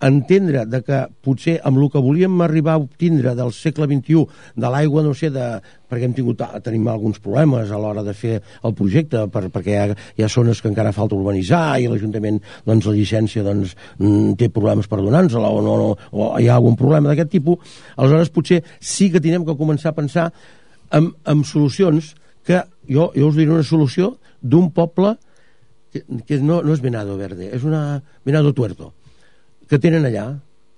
Speaker 3: entendre de que potser amb el que volíem arribar a obtindre del segle XXI, de l'aigua, no sé, de, perquè hem tingut, tenim alguns problemes a l'hora de fer el projecte, per, perquè hi ha, hi ha zones que encara falta urbanitzar i l'Ajuntament, doncs, la llicència doncs, mm, té problemes per donar-nos-la o, no, no, o hi ha algun problema d'aquest tipus, aleshores potser sí que tenim que començar a pensar en, en solucions que jo, jo us diré una solució d'un poble que, que no, no és Venado Verde, és una Venado Tuerto que tenen allà.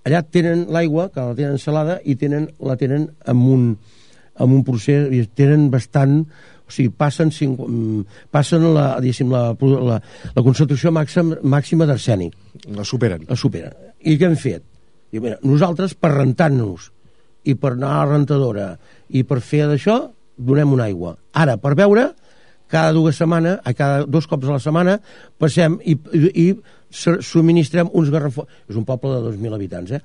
Speaker 3: Allà tenen l'aigua, que la tenen salada, i tenen, la tenen amb un, amb un procés, i tenen bastant, o sigui, passen, cinc, mm, passen la, la, la, la concentració màxima, màxima d'arsènic.
Speaker 2: La superen.
Speaker 3: La superen. I què hem fet? I, mira, nosaltres, per rentar-nos, i per anar a la rentadora, i per fer d'això, donem una aigua. Ara, per veure, cada dues setmanes, a cada dos cops a la setmana, passem i, i, i subministrem uns garrafons, és un poble de 2.000 habitants, eh?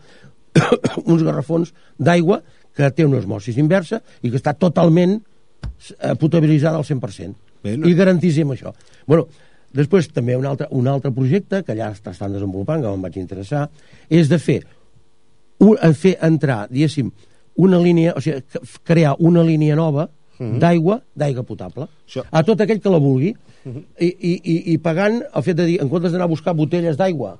Speaker 3: uns garrafons d'aigua que té una osmosis inversa i que està totalment eh, potabilitzada al 100%. Bé, no. I garantíssim això. Bueno, després també un altre, un altre projecte que allà estan desenvolupant, que em vaig interessar, és de fer, un, fer entrar, diguéssim, una línia, o sigui, crear una línia nova -huh. d'aigua, d'aigua potable, això. a tot aquell que la vulgui, uh mhm. -huh. i, i, i pagant el fet de dir, en comptes d'anar a buscar botelles d'aigua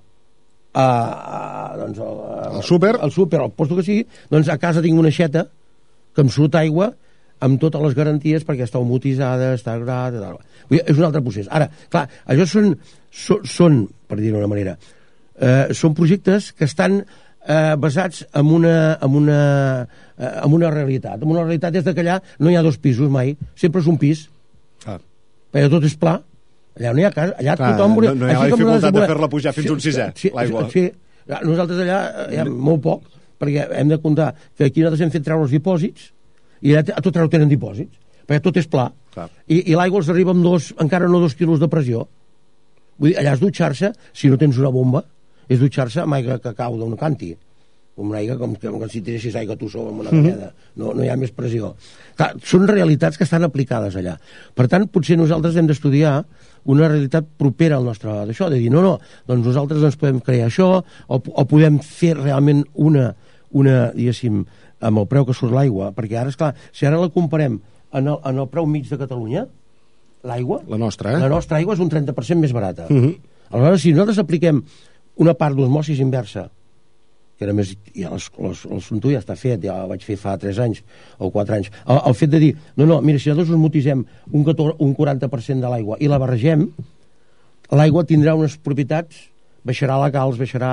Speaker 3: a, a, doncs,
Speaker 2: a, al súper,
Speaker 3: al súper, al posto que sigui, doncs a casa tinc una xeta que em surt aigua amb totes les garanties perquè està homotitzada, està grada, tal. És un altre procés. Ara, clar, això són, són, són per dir-ho d'una manera, eh, són projectes que estan eh, basats en una, en, una, eh, en una realitat. En una realitat és que allà no hi ha dos pisos mai, sempre és un pis. Ah. Perquè tot és pla. Allà no hi ha casa, allà Clar,
Speaker 2: tothom... No, no hi ha dificultat de fer-la pujar fins sí, un sisè,
Speaker 3: sí,
Speaker 2: l'aigua.
Speaker 3: Sí, nosaltres allà hi ha molt poc, perquè hem de comptar que aquí nosaltres hem fet treure els dipòsits i allà a tot arreu tenen dipòsits, perquè tot és pla. Clar. I, i l'aigua els arriba amb dos, encara no dos quilos de pressió. Vull dir, allà és dutxar-se, si no tens una bomba, és dutxar-se amb aigua que cau d'un canti com una aigua com, com, com si tiressis aigua tu amb una galleda, mm -hmm. no, no hi ha més pressió. Clar, són realitats que estan aplicades allà. Per tant, potser nosaltres hem d'estudiar una realitat propera al nostre d'això, de dir, no, no, doncs nosaltres ens podem crear això, o, o podem fer realment una, una, diguéssim, amb el preu que surt l'aigua, perquè ara, és clar, si ara la comparem en el, en el preu mig de Catalunya, l'aigua...
Speaker 2: La nostra, eh?
Speaker 3: La nostra aigua és un 30% més barata. Mm -hmm. Aleshores, si nosaltres apliquem una part d'osmosis inversa, que era més, ja l'assumpte ja està fet, ja vaig fer fa 3 anys o 4 anys, el, el fet de dir no, no, mira, si nosaltres us motitzem un, 14, un 40% de l'aigua i la barregem l'aigua tindrà unes propietats baixarà la calç, baixarà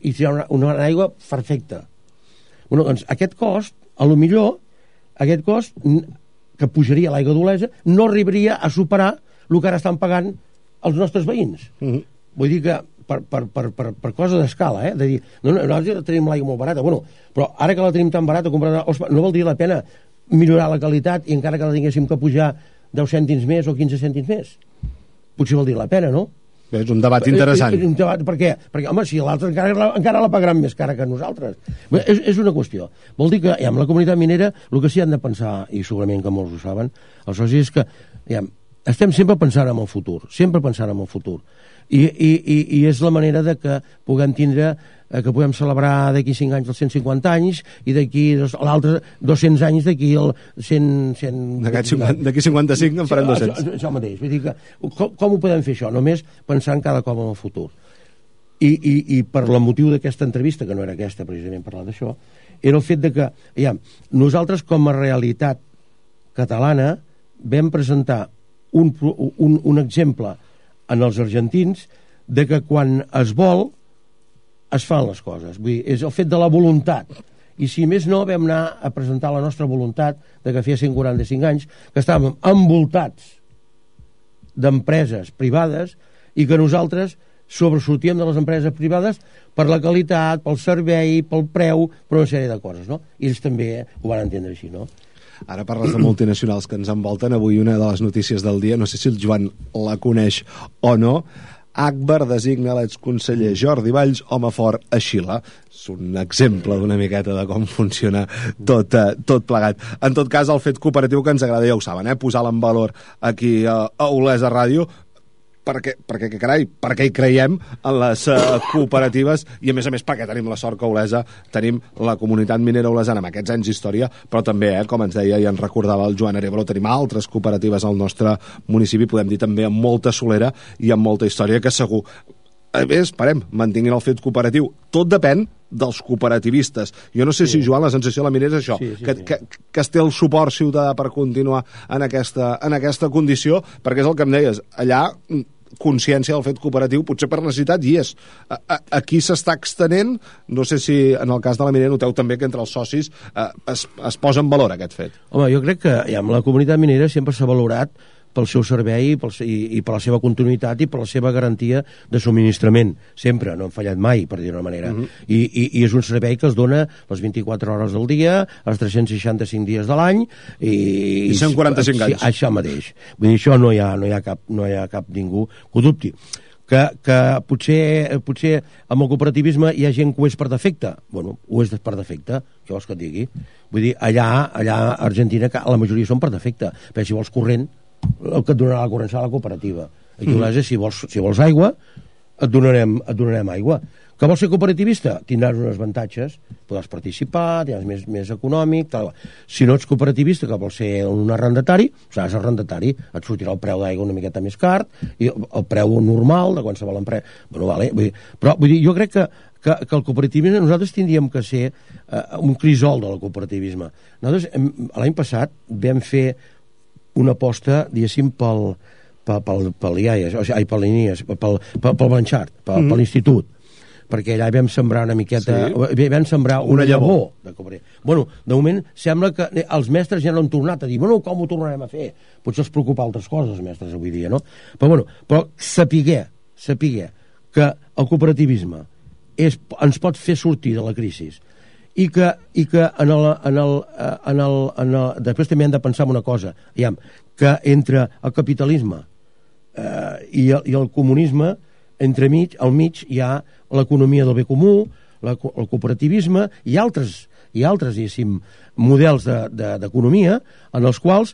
Speaker 3: i serà una, una aigua perfecta bueno, doncs aquest cost, a lo millor aquest cost que pujaria l'aigua d'Olesa, no arribaria a superar el que ara estan pagant els nostres veïns. Mm -hmm. Vull dir que per, per, per, per, per cosa d'escala, eh? de dir, no, no, nosaltres tenim l'aigua molt barata, bueno, però ara que la tenim tan barata, comprar, no valdria la pena millorar la qualitat i encara que la tinguéssim que pujar 10 cèntims més o 15 cèntims més. Potser valdria la pena, no?
Speaker 2: És un debat interessant.
Speaker 3: És, és un debat, per què? Perquè, home, si l'altre encara, encara la pagaran més cara que nosaltres. És, és una qüestió. Vol dir que, ja, amb la comunitat minera, el que sí han de pensar, i segurament que molts ho saben, els socis, és que ja, estem sempre pensant en el futur, sempre pensant en el futur. I, i, i, i és la manera de que puguem tindre eh, que puguem celebrar d'aquí 5 anys els 150 anys i d'aquí l'altre 200 anys d'aquí el 100...
Speaker 2: 100 d'aquí 55 en farem 200.
Speaker 3: Això, això mateix. Vull dir que, com, com ho podem fer això? Només pensant cada cop en el futur. I, i, i per la motiu d'aquesta entrevista, que no era aquesta precisament parlar d'això, era el fet de que, ja, nosaltres com a realitat catalana vam presentar un, un, un exemple en els argentins de que quan es vol es fan les coses. Vull dir, és el fet de la voluntat. I si més no, vam anar a presentar la nostra voluntat de que feia 145 anys que estàvem envoltats d'empreses privades i que nosaltres sobresortíem de les empreses privades per la qualitat, pel servei, pel preu, per una sèrie de coses, no? I ells també ho van entendre així, no?
Speaker 2: Ara parles de multinacionals que ens envolten. Avui una de les notícies del dia, no sé si el Joan la coneix o no, Akbar designa l'exconseller Jordi Valls home fort a Xile. És un exemple d'una miqueta de com funciona tot, eh, tot plegat. En tot cas, el fet cooperatiu que ens agrada, ja ho saben, eh? posar-lo en valor aquí a Olesa Ràdio, perquè, perquè carai, perquè hi creiem en les uh, cooperatives i a més a més perquè tenim la sort que Olesa tenim la comunitat minera olesana amb aquests anys d'història, però també, eh, com ens deia i ens recordava el Joan Arevalo, tenim altres cooperatives al nostre municipi, podem dir també amb molta solera i amb molta història que segur a més, esperem, mantinguin el fet cooperatiu. Tot depèn dels cooperativistes. Jo no sé sí. si, Joan, la sensació de la minera és això, sí, sí, que, sí. Que, que es té el suport ciutadà per continuar en aquesta, en aquesta condició, perquè és el que em deies, allà consciència del fet cooperatiu, potser per necessitat hi és. Aquí s'està extenent, no sé si en el cas de la minera noteu també que entre els socis eh, es, es posa en valor aquest fet.
Speaker 3: Home, jo crec que ja, amb la comunitat minera sempre s'ha valorat pel seu servei i, pel, i, i per la seva continuïtat i per la seva garantia de subministrament. Sempre, no han fallat mai, per dir-ho manera. Uh mhm. -huh. I, i, I és un servei que es dona les 24 hores del dia, els 365 dies de l'any...
Speaker 2: I, I 145 anys.
Speaker 3: Sí, això mateix. Vull dir, això no hi ha, no hi ha, cap, no hi ha cap ningú que ho dubti que, que potser, potser amb el cooperativisme hi ha gent que ho és per defecte. Bueno, ho és per defecte, què vols que et digui? Vull dir, allà, allà a Argentina la majoria són per defecte, però si vols corrent el que et donarà la corrent serà la cooperativa. Aquí mm. -hmm. si vols, si vols aigua, et donarem, et donarem aigua. Que vols ser cooperativista? Tindràs uns avantatges, podràs participar, tindràs més, més econòmic, tal. Si no ets cooperativista, que vols ser un arrendatari, seràs arrendatari, et sortirà el preu d'aigua una miqueta més car, i el preu normal de qualsevol empresa... Bueno, vale, vull dir, però vull dir, jo crec que, que, que el cooperativisme, nosaltres tindríem que ser uh, un crisol del cooperativisme. Nosaltres, l'any passat, vam fer una aposta, diguéssim, pel, pel, pel, pel IAES, o sigui, ai, pel INIES, pel, pel, pel Blanchard, pel, mm. per l'institut perquè allà vam sembrar una miqueta sí. vam sembrar una, una llavor, de cobrer. bueno, de moment sembla que els mestres ja no han tornat a dir, bueno, com ho tornarem a fer potser els preocupa altres coses els mestres avui dia, no? però bueno, però sapiguer sapiguer que el cooperativisme és, ens pot fer sortir de la crisi i que, i que en el, en el, eh, en el, en el, després també hem de pensar en una cosa, diguem, que entre el capitalisme eh, i, el, i el comunisme, entre mig, al mig hi ha l'economia del bé comú, la, el cooperativisme i altres, i altres diguéssim, models d'economia de, de, en els quals,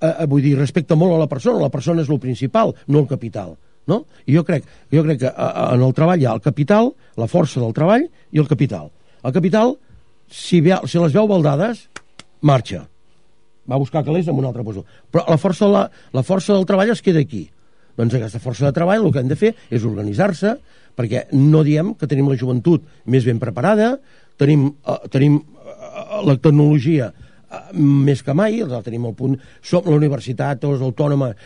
Speaker 3: eh, eh, vull dir, respecta molt a la persona, la persona és el principal, no el capital. No? I jo crec, jo crec que eh, en el treball hi ha el capital, la força del treball i el capital. El capital si, ve, si les veu baldades, marxa. Va buscar calés en una altra posició. Però la força, la, la força del treball es queda aquí. Doncs aquesta força de treball el que hem de fer és organitzar-se, perquè no diem que tenim la joventut més ben preparada, tenim, uh, tenim uh, la tecnologia uh, més que mai, la tenim al punt, som la universitat, les autònomes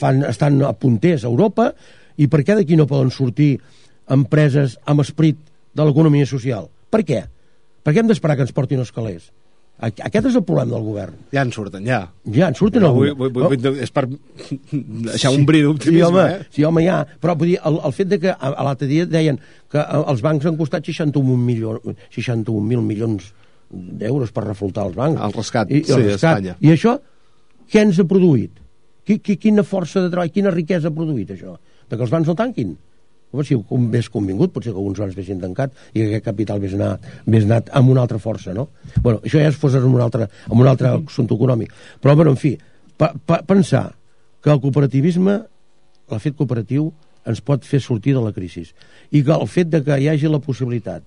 Speaker 3: fan, estan a punters a Europa, i per què d'aquí no poden sortir empreses amb esperit de l'economia social? Per què? Per què hem d'esperar que ens portin els calés? Aquest és el problema del govern.
Speaker 2: Ja en surten, ja.
Speaker 3: Ja en surten
Speaker 2: no, vull, vull, vull, és per deixar un bri
Speaker 3: Sí,
Speaker 2: d'optimisme,
Speaker 3: home,
Speaker 2: eh?
Speaker 3: sí, home, ja. Però vull dir, el, el fet de que l'altre dia deien que eh, els bancs han costat 61 milions, 61.000 milions d'euros per reflotar els bancs.
Speaker 2: El rescat,
Speaker 3: I,
Speaker 2: sí,
Speaker 3: el
Speaker 2: a Espanya.
Speaker 3: I això, què ens ha produït? Qui, qui, quina força de treball, quina riquesa ha produït això? De que els bancs no tanquin? Home, si com més convingut, potser que alguns bancs haguessin tancat i que aquest capital hagués anat, hagués anat amb una altra força, no? bueno, això ja es posa en un altre, en un altre assumpte econòmic. Però, bueno, en fi, pa, pa, pensar que el cooperativisme, el fet cooperatiu, ens pot fer sortir de la crisi. I que el fet de que hi hagi la possibilitat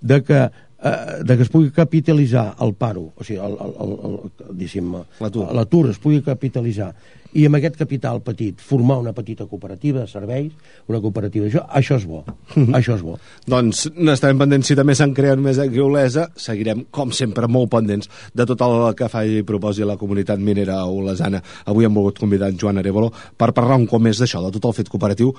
Speaker 3: de que, eh, de que es pugui capitalitzar el paro, o sigui,
Speaker 2: L'atur.
Speaker 3: es pugui capitalitzar i amb aquest capital petit formar una petita cooperativa de serveis, una cooperativa això, això és bo, això és bo.
Speaker 2: Doncs n'estarem pendents si també se'n creen més aquí a Olesa. Seguirem, com sempre, molt pendents de tot el que fa i proposi la comunitat minera olesana. Avui hem volgut convidar en Joan Arevalo per parlar un cop més d'això, de tot el fet cooperatiu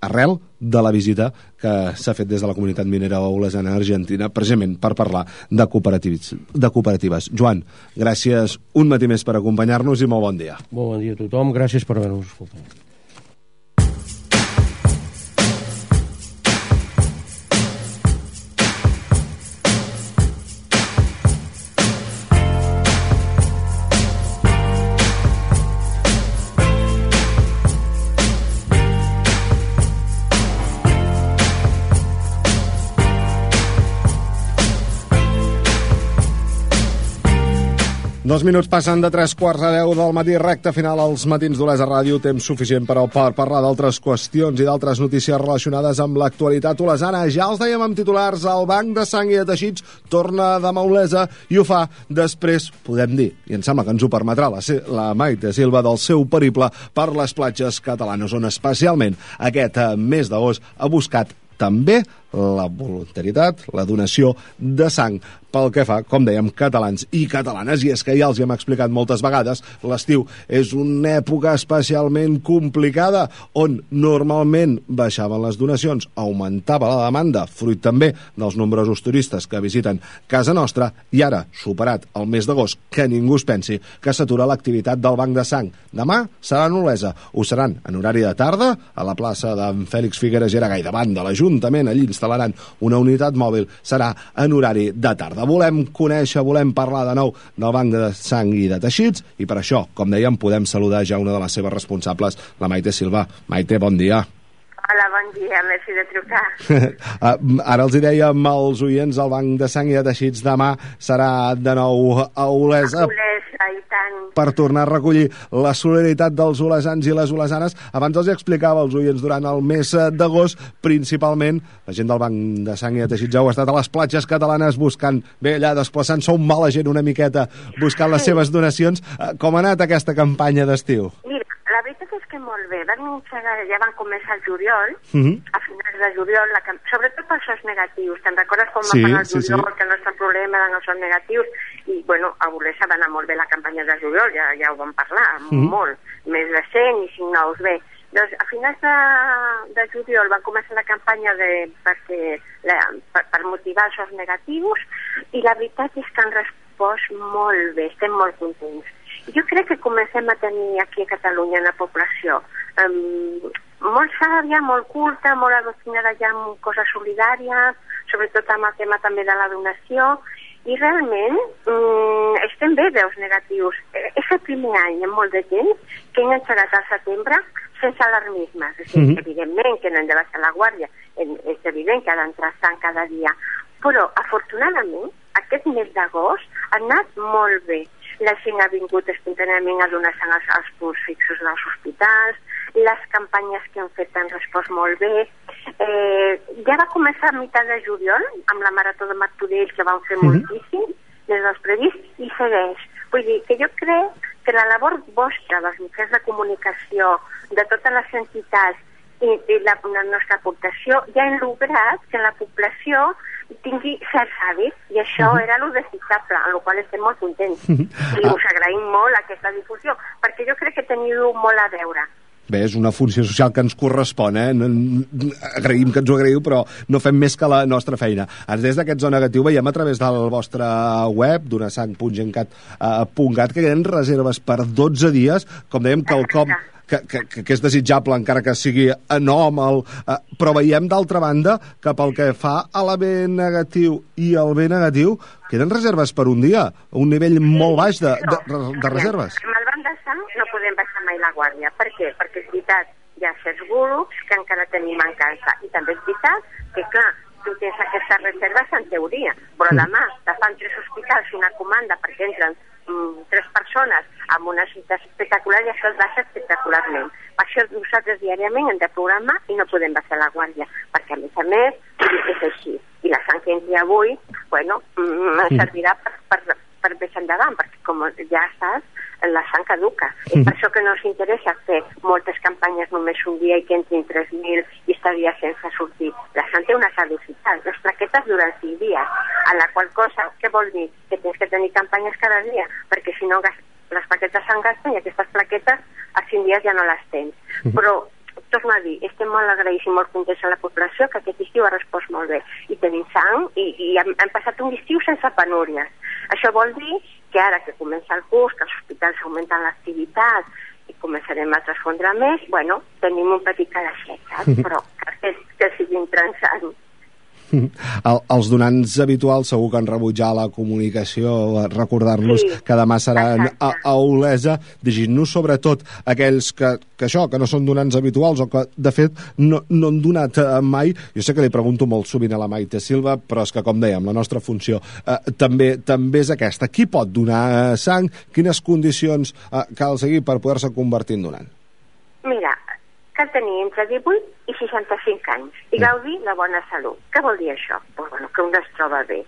Speaker 2: arrel de la visita que s'ha fet des de la comunitat minera olesana Argentina, precisament per parlar de cooperatives. De cooperatives. Joan, gràcies un matí més per acompanyar-nos i molt bon dia.
Speaker 3: Molt bon dia a tothom, gràcies per haver-nos escoltat.
Speaker 2: Dos minuts passen de tres quarts a deu del matí, recte final als matins d'Olesa Ràdio, temps suficient per, per parlar d'altres qüestions i d'altres notícies relacionades amb l'actualitat olesana. Ja els dèiem amb titulars, el Banc de Sang i de Teixits torna de Maulesa i ho fa després, podem dir, i em sembla que ens ho permetrà la, la Maite Silva del seu periple per les platges catalanes, on especialment aquest eh, mes d'agost ha buscat també la voluntaritat, la donació de sang pel que fa, com dèiem, catalans i catalanes. I és que ja els hi hem explicat moltes vegades, l'estiu és una època especialment complicada on normalment baixaven les donacions, augmentava la demanda, fruit també dels nombrosos turistes que visiten casa nostra, i ara, superat el mes d'agost, que ningú es pensi que s'atura l'activitat del Banc de Sang. Demà serà a Olesa. Ho seran en horari de tarda, a la plaça d'en Fèlix Figueres Geragai, davant de l'Ajuntament, allí instal·laran una unitat mòbil, serà en horari de tarda. Volem conèixer, volem parlar de nou del Banc de Sang i de Teixits, i per això, com dèiem, podem saludar ja una de les seves responsables, la Maite Silva. Maite, bon dia.
Speaker 4: Hola, bon dia, merci de trucar.
Speaker 2: Ah, Ara els hi dèiem als oients, el Banc de Sang i de Teixits demà serà de nou a Olesa
Speaker 4: Olesa, i tant.
Speaker 2: per tornar a recollir la solidaritat dels olesans i les olesanes. Abans els explicava als oients durant el mes d'agost, principalment, la gent del Banc de Sang i de Teixits ja heu estat a les platges catalanes buscant, bé, allà desplaçant-se un mala gent una miqueta, buscant les seves donacions. Eh, Com ha anat aquesta campanya d'estiu?
Speaker 4: Mira, és que molt bé. Van engegar, ja van començar el juliol,
Speaker 2: Mhm.
Speaker 4: a finals de juliol, la, sobretot pels sos negatius. Te'n recordes com
Speaker 2: Sí,
Speaker 4: va anar el
Speaker 2: sí, sí.
Speaker 4: juliol, que el nostre problema eren els negatius? I, bueno, a Olesa va anar molt bé la campanya de juliol, ja, ja ho vam parlar,
Speaker 2: Mhm.
Speaker 4: molt. Més de 100 i 5 nous bé. Doncs a finals de, de juliol va començar la campanya de, perquè, la, per, per motivar els negatius i la veritat és que han respost molt bé, estem molt contents. Jo crec que comencem a tenir aquí a Catalunya una població um, molt sàvia, molt culta, molt adoctrinada ja amb coses solidàries, sobretot amb el tema també de la donació, i realment um, estem bé dels negatius. Eh, És el primer any en molt de temps que hem engegat al setembre sense alarmismes. És dir,
Speaker 2: Mhm.
Speaker 4: evidentment que no hem de baixar la guàrdia, és evident que ha d'entrar sang cada dia, però afortunadament aquest mes d'agost ha anat molt bé. La gent ha vingut espontanèament a donar sang als, als punts fixos dels hospitals, les campanyes que han fet han respost molt bé. Eh, ja va començar a mitjà de juliol amb la Marató de Martorell, que van fer
Speaker 2: Mhm.
Speaker 4: moltíssim, des dels prevists, i segueix. Vull dir que jo crec que la labor vostra, dels mitjans de comunicació, de totes les entitats i, i la, la nostra aportació, ja hem lograt que la població tingui certs hàbits, i això era lo desitjable, amb la qual estem molt contents. I us agraïm molt aquesta difusió, perquè jo crec que teniu molt a veure.
Speaker 2: bé, és una funció social que ens correspon, eh? No, agraïm que ens ho agraïu, però no fem més que la nostra feina. Des d'aquest zona negatiu veiem a través del vostre web, donasang.gencat, uh, que hi ha reserves per 12 dies, com dèiem, que el com que, que, que és desitjable encara que sigui anòmal, eh, però veiem d'altra banda que pel que fa a la B negatiu i el B negatiu queden reserves per un dia, un nivell molt baix de, de, de, de reserves.
Speaker 4: Amb el banc de sang no podem baixar mai la guàrdia. Per què? Perquè és veritat, hi ha certs grups que encara tenim mancança. I també és veritat que, clar, tu tens aquestes reserves en teoria, però mm. demà te fan tres hospitals una comanda perquè entren tres persones amb una cita espectacular i això es baixa espectacularment. Per això nosaltres diàriament hem de programar i no podem baixar la guàrdia, perquè a més a més és així. I la sang que entri avui, bueno, mm, servirà per, per, per més endavant, perquè com ja saps, la sang caduca. Mm. És per això que no ens interessa fer moltes campanyes només un dia i que entrin 3.000 i estaria sense sortir. La sang té una caducitat. Les plaquetes duren 5 dies, a la qual cosa, què vol dir? Que tens que tenir campanyes cada dia, perquè si no les plaquetes se'n gasten i aquestes plaquetes a 5 dies ja no les tens. Mm. Però torno a dir, estem molt agraïts i molt contents a la població que aquest estiu ha respost molt bé. I tenim sang i, i hem, hem passat un estiu sense penúries. Això vol dir que ara que comença el curs, que els hospitals augmenten l'activitat i començarem a transfondre més, bueno, tenim un petit calaixet, però que, que sigui interessant.
Speaker 2: El, els donants habituals segur que han rebutjat la comunicació, recordar-los sí, que demà seran a, a Olesa, dirigint-nos sobretot aquells que, que això, que no són donants habituals o que de fet no, no han donat eh, mai, jo sé que li pregunto molt sovint a la Maite Silva, però és que com dèiem, la nostra funció eh, també també és aquesta. Qui pot donar eh, sang? Quines condicions eh, cal seguir per poder-se convertir en donant?
Speaker 4: Mira, cal tenir entre 18 i 65 anys i gaudir de bona salut. Què vol dir això? Pues, bueno, que un es troba bé.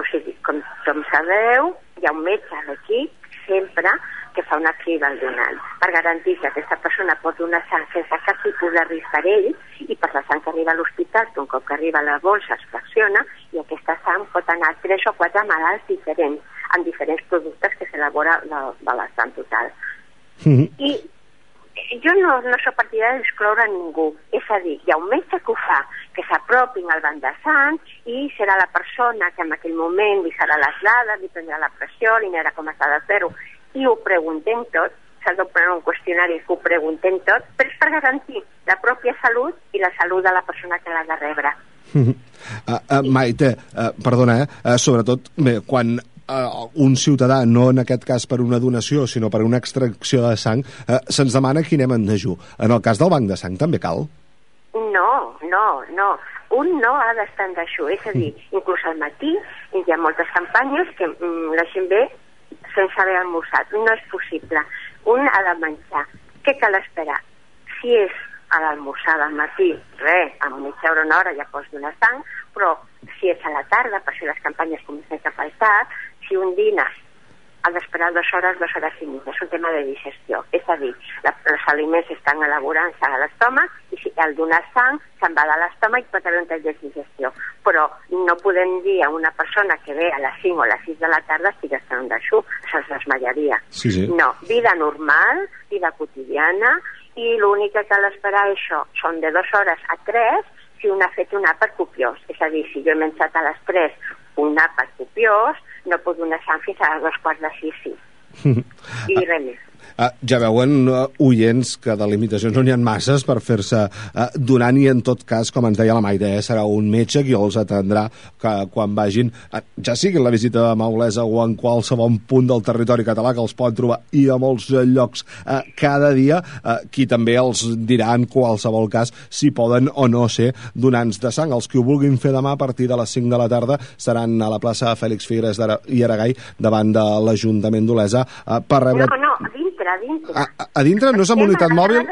Speaker 4: O sigui, com, com sabeu, hi ha un metge a l'equip sempre que fa una crida al donant per garantir que aquesta persona pot donar sang sense cap tipus de risc per ell i per la sang que arriba a l'hospital, que un cop que arriba a la bolsa es fracciona i aquesta sang pot anar a tres o quatre malalts diferents amb diferents productes que s'elabora de, de la sang total. Mm -hmm. I jo no, no soc partidari d'excloure ningú. És a dir, hi ha un metge que ho fa, que s'apropin al banc de sang i serà la persona que en aquell moment li serà les dades, li prendrà la pressió, li anirà com s'ha de fer-ho, i ho preguntem tot, s'ha de prendre un qüestionari que ho preguntem tot, però és per garantir la pròpia salut i la salut de la persona que l'ha de rebre. Uh,
Speaker 2: uh, Maite, uh, perdona, eh? uh, sobretot bé, quan uh, un ciutadà, no en aquest cas per una donació, sinó per una extracció de sang, uh, se'ns demana que anem en dejú. En el cas del banc de sang també cal?
Speaker 4: No, no, no. Un no ha d'estar en dejú. És a dir, mm. inclús al matí hi ha moltes campanyes que mm, la gent ve sense haver almorzat. No és possible. Un ha de menjar. Què cal esperar? Si és a l'almorzar del matí, res, amb mitja hora, una hora ja pots donar sang, però si és a la tarda, per això les campanyes comencen cap al tard, si un dina ha d'esperar dues hores, dues hores i mitja. És un tema de digestió. És a dir, la, els aliments estan elaborant-se a l'estómac i si al donar sang se'n va de l'estómac i pot haver un tall de digestió. Però no podem dir a una persona que ve a les 5 o a les 6 de la tarda estigui estant d'això, se'ls desmallaria.
Speaker 2: Sí, sí.
Speaker 4: No, vida normal, vida quotidiana, i l'únic que cal esperar això són de dues hores a tres si un ha fet un àpat copiós. És a dir, si jo he menjat a les 3 un àpat copiós, no puc donar sang fins a dos quarts de sis, sí. I res més.
Speaker 2: Uh, ja veuen, uh, oients, que de limitacions no n'hi ha masses per fer-se uh, donant i en tot cas, com ens deia la Maite, eh, serà un metge qui els atendrà que quan vagin, uh, ja sigui la visita de Maulesa o en qualsevol punt del territori català que els poden trobar i a molts llocs uh, cada dia, uh, qui també els dirà en qualsevol cas si poden o no ser donants de sang. Els que ho vulguin fer demà a partir de les 5 de la tarda seran a la plaça Fèlix Figueres i Aragai davant de l'Ajuntament d'Olesa uh, per rebre...
Speaker 4: No, no, dintre, a dintre. A,
Speaker 2: a dintre no és amb unitat mòbil?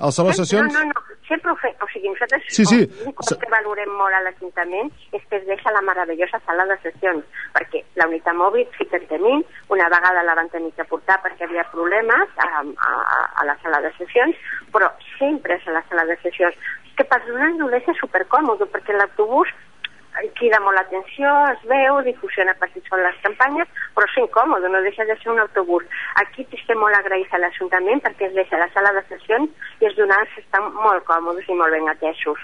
Speaker 2: Al saló de sessions?
Speaker 4: No, no, no, sempre ho fem, o sigui, nosaltres
Speaker 2: sí, sí.
Speaker 4: el que valorem molt a l'Ajuntament és que es deixa la meravellosa sala de sessions, perquè la unitat mòbil sí que tenim, una vegada la van tenir que portar perquè havia problemes a, a, a la sala de sessions, però sempre és a la sala de sessions. Que per donar no és supercòmode, perquè l'autobús crida molt l'atenció, es veu, difusiona per si són les campanyes, però és incòmode, no deixa de ser un autobús. Aquí estem molt agraïts a l'Ajuntament perquè es deixa la sala de sessions i els donants estan molt còmodes i molt ben atesos.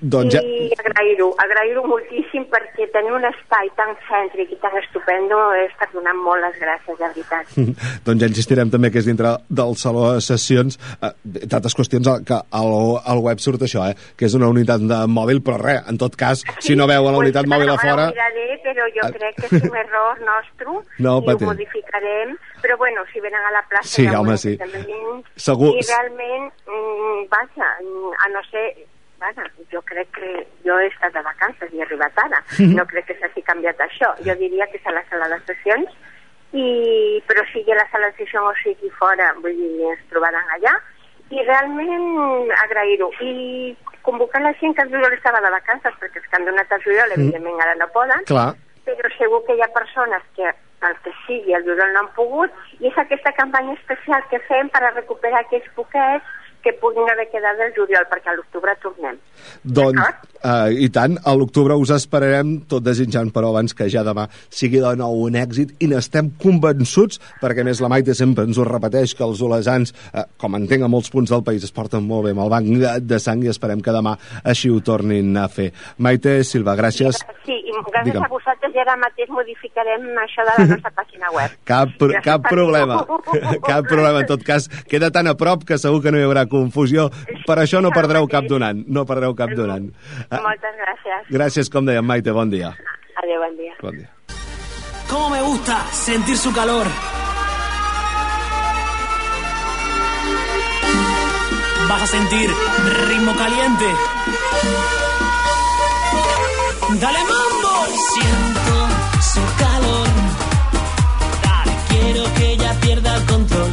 Speaker 2: Doncs ja...
Speaker 4: I agrair-ho, agrair-ho moltíssim perquè tenir un espai tan cèntric i tan estupendo és per donar molt les gràcies, de veritat.
Speaker 2: doncs ja insistirem també que és dintre del saló de sessions eh, tantes qüestions que al, al web surt això, eh, que és una unitat de mòbil, però res, en tot cas, si no veuen la unitat
Speaker 4: pues,
Speaker 2: mòbil a fora...
Speaker 4: Miraré, però jo
Speaker 2: Ah.
Speaker 4: crec que és un error nostre
Speaker 2: No
Speaker 4: i
Speaker 2: patir.
Speaker 4: ho modificarem, però bueno, si venen a la plaça...
Speaker 2: Sí, home, sí. Segur-
Speaker 4: I realment, mm, vaja, a no ser... Vaja, jo crec que jo he estat de vacances i he arribat ara.
Speaker 2: Mhm.
Speaker 4: No crec que s'hagi canviat això. Jo diria que és a la sala de sessions, i, però sigui a la sala de sessions o sigui fora, vull dir, ens trobaran allà, i realment agrair-ho. I convocar la gent que el juliol estava de vacances, perquè els que han donat el juliol, evidentment, ara no poden,
Speaker 2: Clar,
Speaker 4: però segur que hi ha persones que el que sigui el juliol no han pogut i és aquesta campanya especial que fem per a recuperar aquells poquets que puguin haver quedat del juliol, perquè a l'octubre tornem.
Speaker 2: doncs, eh, i tant, a l'octubre us esperarem, tot desitjant, però abans que ja demà sigui de nou un èxit, i n'estem convençuts, perquè més la Maite sempre ens ho repeteix, que els olesans, eh, com entenc a molts punts del país, es porten molt bé amb el banc de, de sang i esperem que demà així ho tornin a fer. Maite Silva, gràcies.
Speaker 4: Sí, i gràcies
Speaker 2: Digue'm.
Speaker 4: a vosaltres i ara mateix modificarem això de la nostra pàgina web.
Speaker 2: Cap, cap problema, cap problema. En tot cas, queda tan a prop que segur que no hi haurà confusió. Per això no perdreu cap donant, no perdreu cap donant. Ah,
Speaker 4: Moltes gràcies.
Speaker 2: Gràcies, com dèiem, Maite, bon dia.
Speaker 4: Adéu, bon dia.
Speaker 2: Bon dia.
Speaker 5: Cómo me gusta sentir su calor. Vas a sentir ritmo caliente. Dale mambo. Siento su calor. Dale, quiero que ella pierda el control.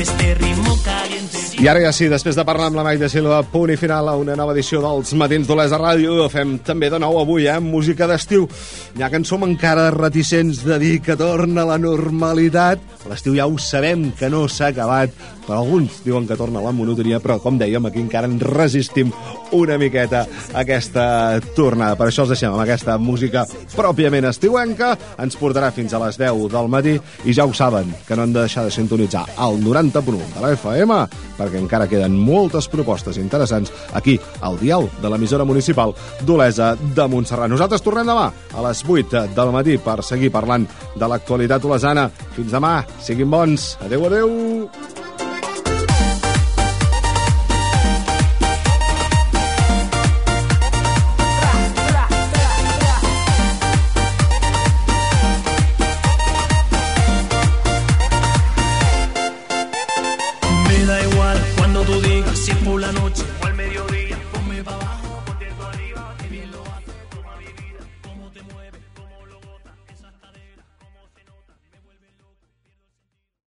Speaker 5: Este caliente.
Speaker 2: I ara ja sí, després de parlar amb la Maite Silva, punt i final a una nova edició dels Matins d'Olesa Ràdio. Ho fem també de nou avui, eh, música d'estiu. Ja que en som encara reticents de dir que torna la normalitat, l'estiu ja ho sabem que no s'ha acabat, alguns diuen que torna la monotonia, però com dèiem, aquí encara ens resistim una miqueta aquesta tornada. Per això els deixem amb aquesta música pròpiament estiuenca, ens portarà fins a les 10 del matí i ja ho saben, que no han de deixar de sintonitzar al 90.1 de la FM, perquè encara queden moltes propostes interessants aquí al dial de l'emissora municipal d'Olesa de Montserrat. Nosaltres tornem demà a les 8 del matí per seguir parlant de l'actualitat olesana. Fins demà, siguin bons. Adeu, adeu.